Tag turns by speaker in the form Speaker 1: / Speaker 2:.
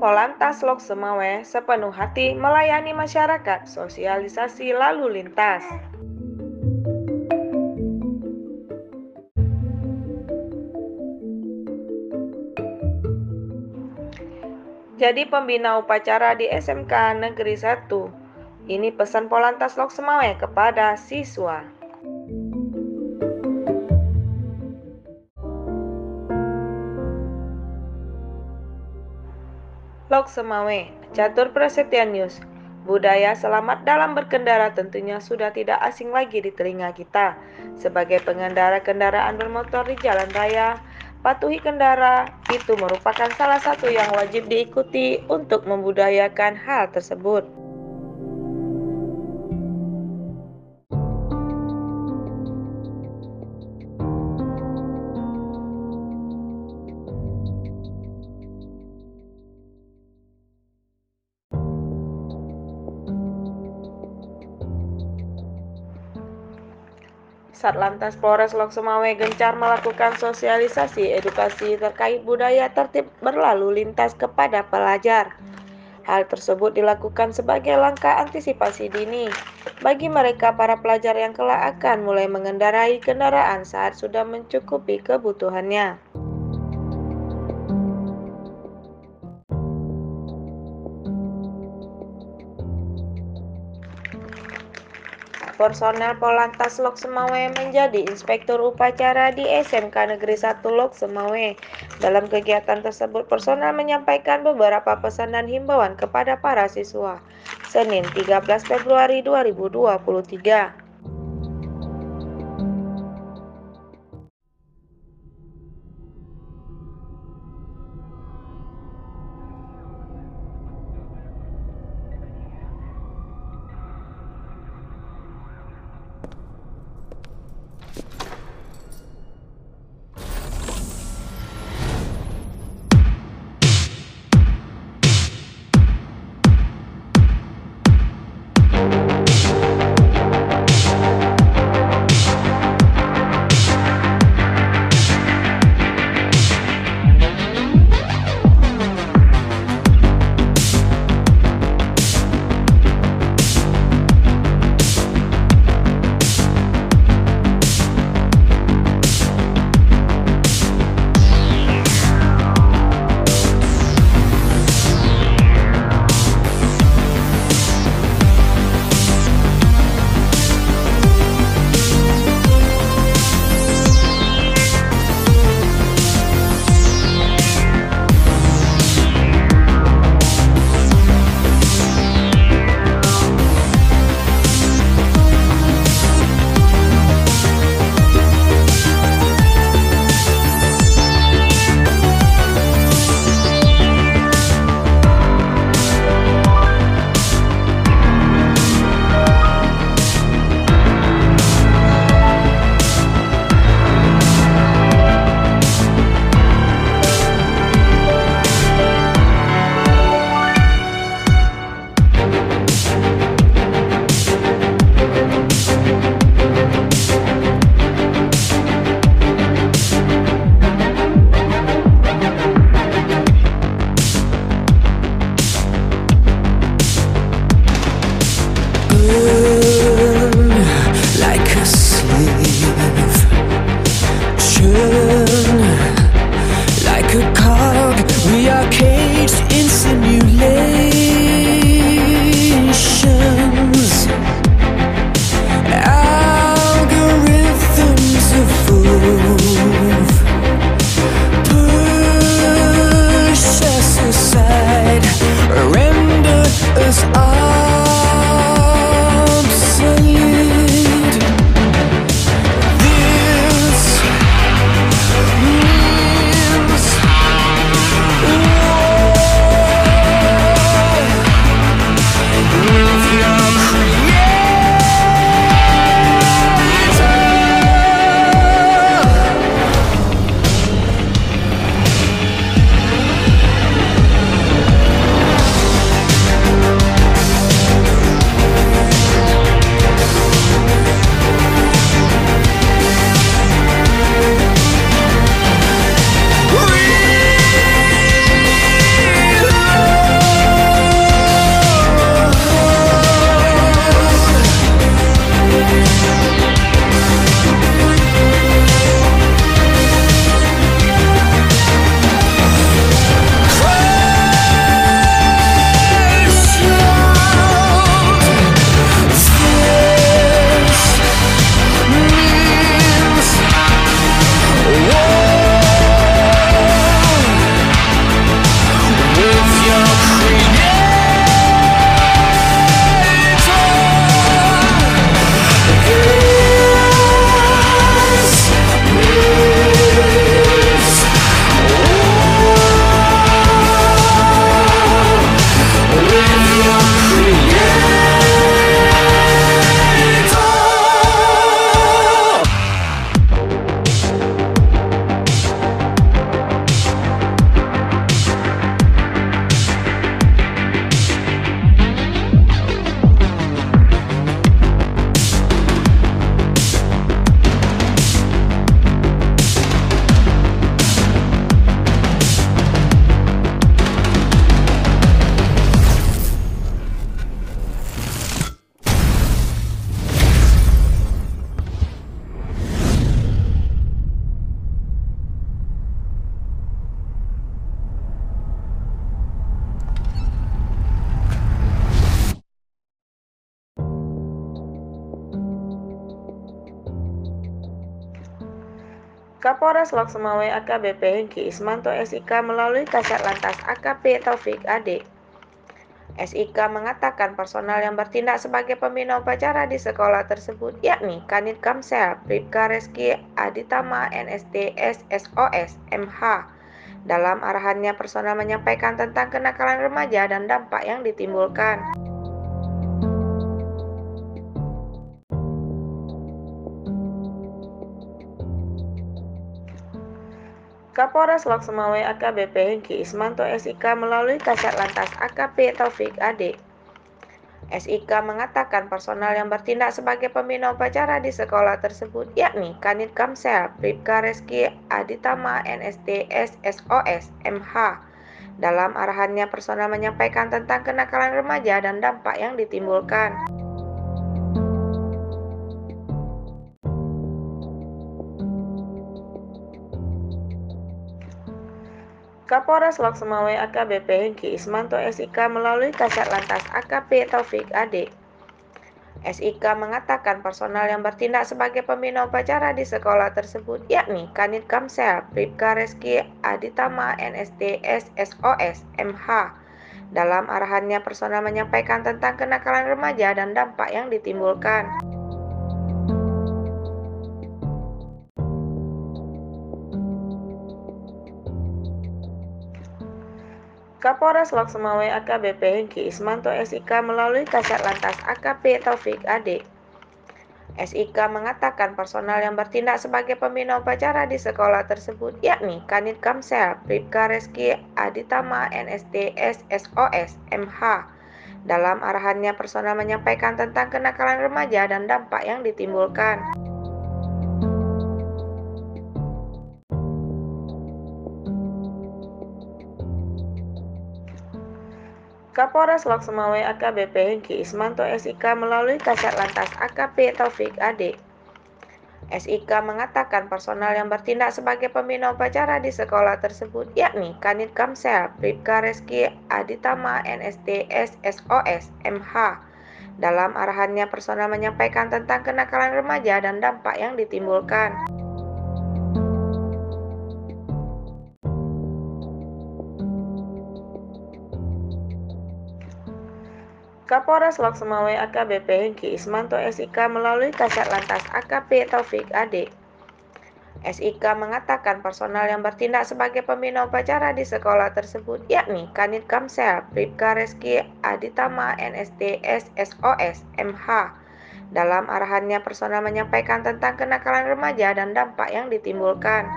Speaker 1: Polantas Lok Semawe sepenuh hati melayani masyarakat sosialisasi lalu lintas. Jadi pembina upacara di SMK Negeri 1. Ini pesan Polantas Lok Semawe kepada siswa. Lok Semawe, Catur Prasetya News. Budaya selamat dalam berkendara tentunya sudah tidak asing lagi di telinga kita. Sebagai pengendara kendaraan bermotor di jalan raya, patuhi kendara itu merupakan salah satu yang wajib diikuti untuk membudayakan hal tersebut. Satlantas Polres Lok Sumawe gencar melakukan sosialisasi edukasi terkait budaya tertib berlalu lintas kepada pelajar. Hal tersebut dilakukan sebagai langkah antisipasi dini bagi mereka para pelajar yang kelak akan mulai mengendarai kendaraan saat sudah mencukupi kebutuhannya. Personel Polantas Lok Semawe menjadi inspektur upacara di SMK Negeri 1 Lok Semawe. Dalam kegiatan tersebut, personel menyampaikan beberapa pesan dan himbauan kepada para siswa. Senin 13 Februari 2023. Kapolres Loksemawe AKBP Hengki Ismanto SIK melalui Kasat Lantas AKP Taufik Ade. SIK mengatakan personal yang bertindak sebagai pembina upacara di sekolah tersebut yakni Kanit Kamsel, Bribka Reski Aditama NST SSOS MH. Dalam arahannya personal menyampaikan tentang kenakalan remaja dan dampak yang ditimbulkan. Kapolres Loksemawe AKBP Hengki Ismanto SIK melalui Kasat Lantas AKP Taufik Ade. SIK mengatakan personal yang bertindak sebagai pembina upacara di sekolah tersebut yakni Kanit Kamsel, Bribka Reski Aditama NST SSOS MH. Dalam arahannya personal menyampaikan tentang kenakalan remaja dan dampak yang ditimbulkan. Kapolres Loksemawe AKBP Hengki Ismanto SIK melalui Kasat Lantas AKP Taufik Ade. SIK mengatakan personal yang bertindak sebagai pembina upacara di sekolah tersebut yakni Kanit Kamsel, Bribka Reski Aditama NST SSOS MH. Dalam arahannya personal menyampaikan tentang kenakalan remaja dan dampak yang ditimbulkan. Kapolres Loksemawe AKBP Hengki Ismanto SIK melalui Kasat Lantas AKP Taufik Ade. SIK mengatakan personal yang bertindak sebagai pembina upacara di sekolah tersebut yakni Kanit Kamsel, Bribka Reski Aditama NST SSOS MH. Dalam arahannya personal menyampaikan tentang kenakalan remaja dan dampak yang ditimbulkan. Kapolres Loksemawe AKBP Hengki Ismanto SIK melalui Kasat Lantas AKP Taufik Ade. SIK mengatakan personal yang bertindak sebagai pembina upacara di sekolah tersebut yakni Kanit Kamsel, Bribka Reski Aditama NST SSOS MH. Dalam arahannya personal menyampaikan tentang kenakalan remaja dan dampak yang ditimbulkan. Kapolres Loksemawe AKBP Hengki Ismanto SIK melalui Kasat Lantas AKP Taufik Ade. SIK mengatakan personal yang bertindak sebagai pembina upacara di sekolah tersebut yakni Kanit Kamsel, Bribka Reski Aditama NST SSOS MH. Dalam arahannya personal menyampaikan tentang kenakalan remaja dan dampak yang ditimbulkan.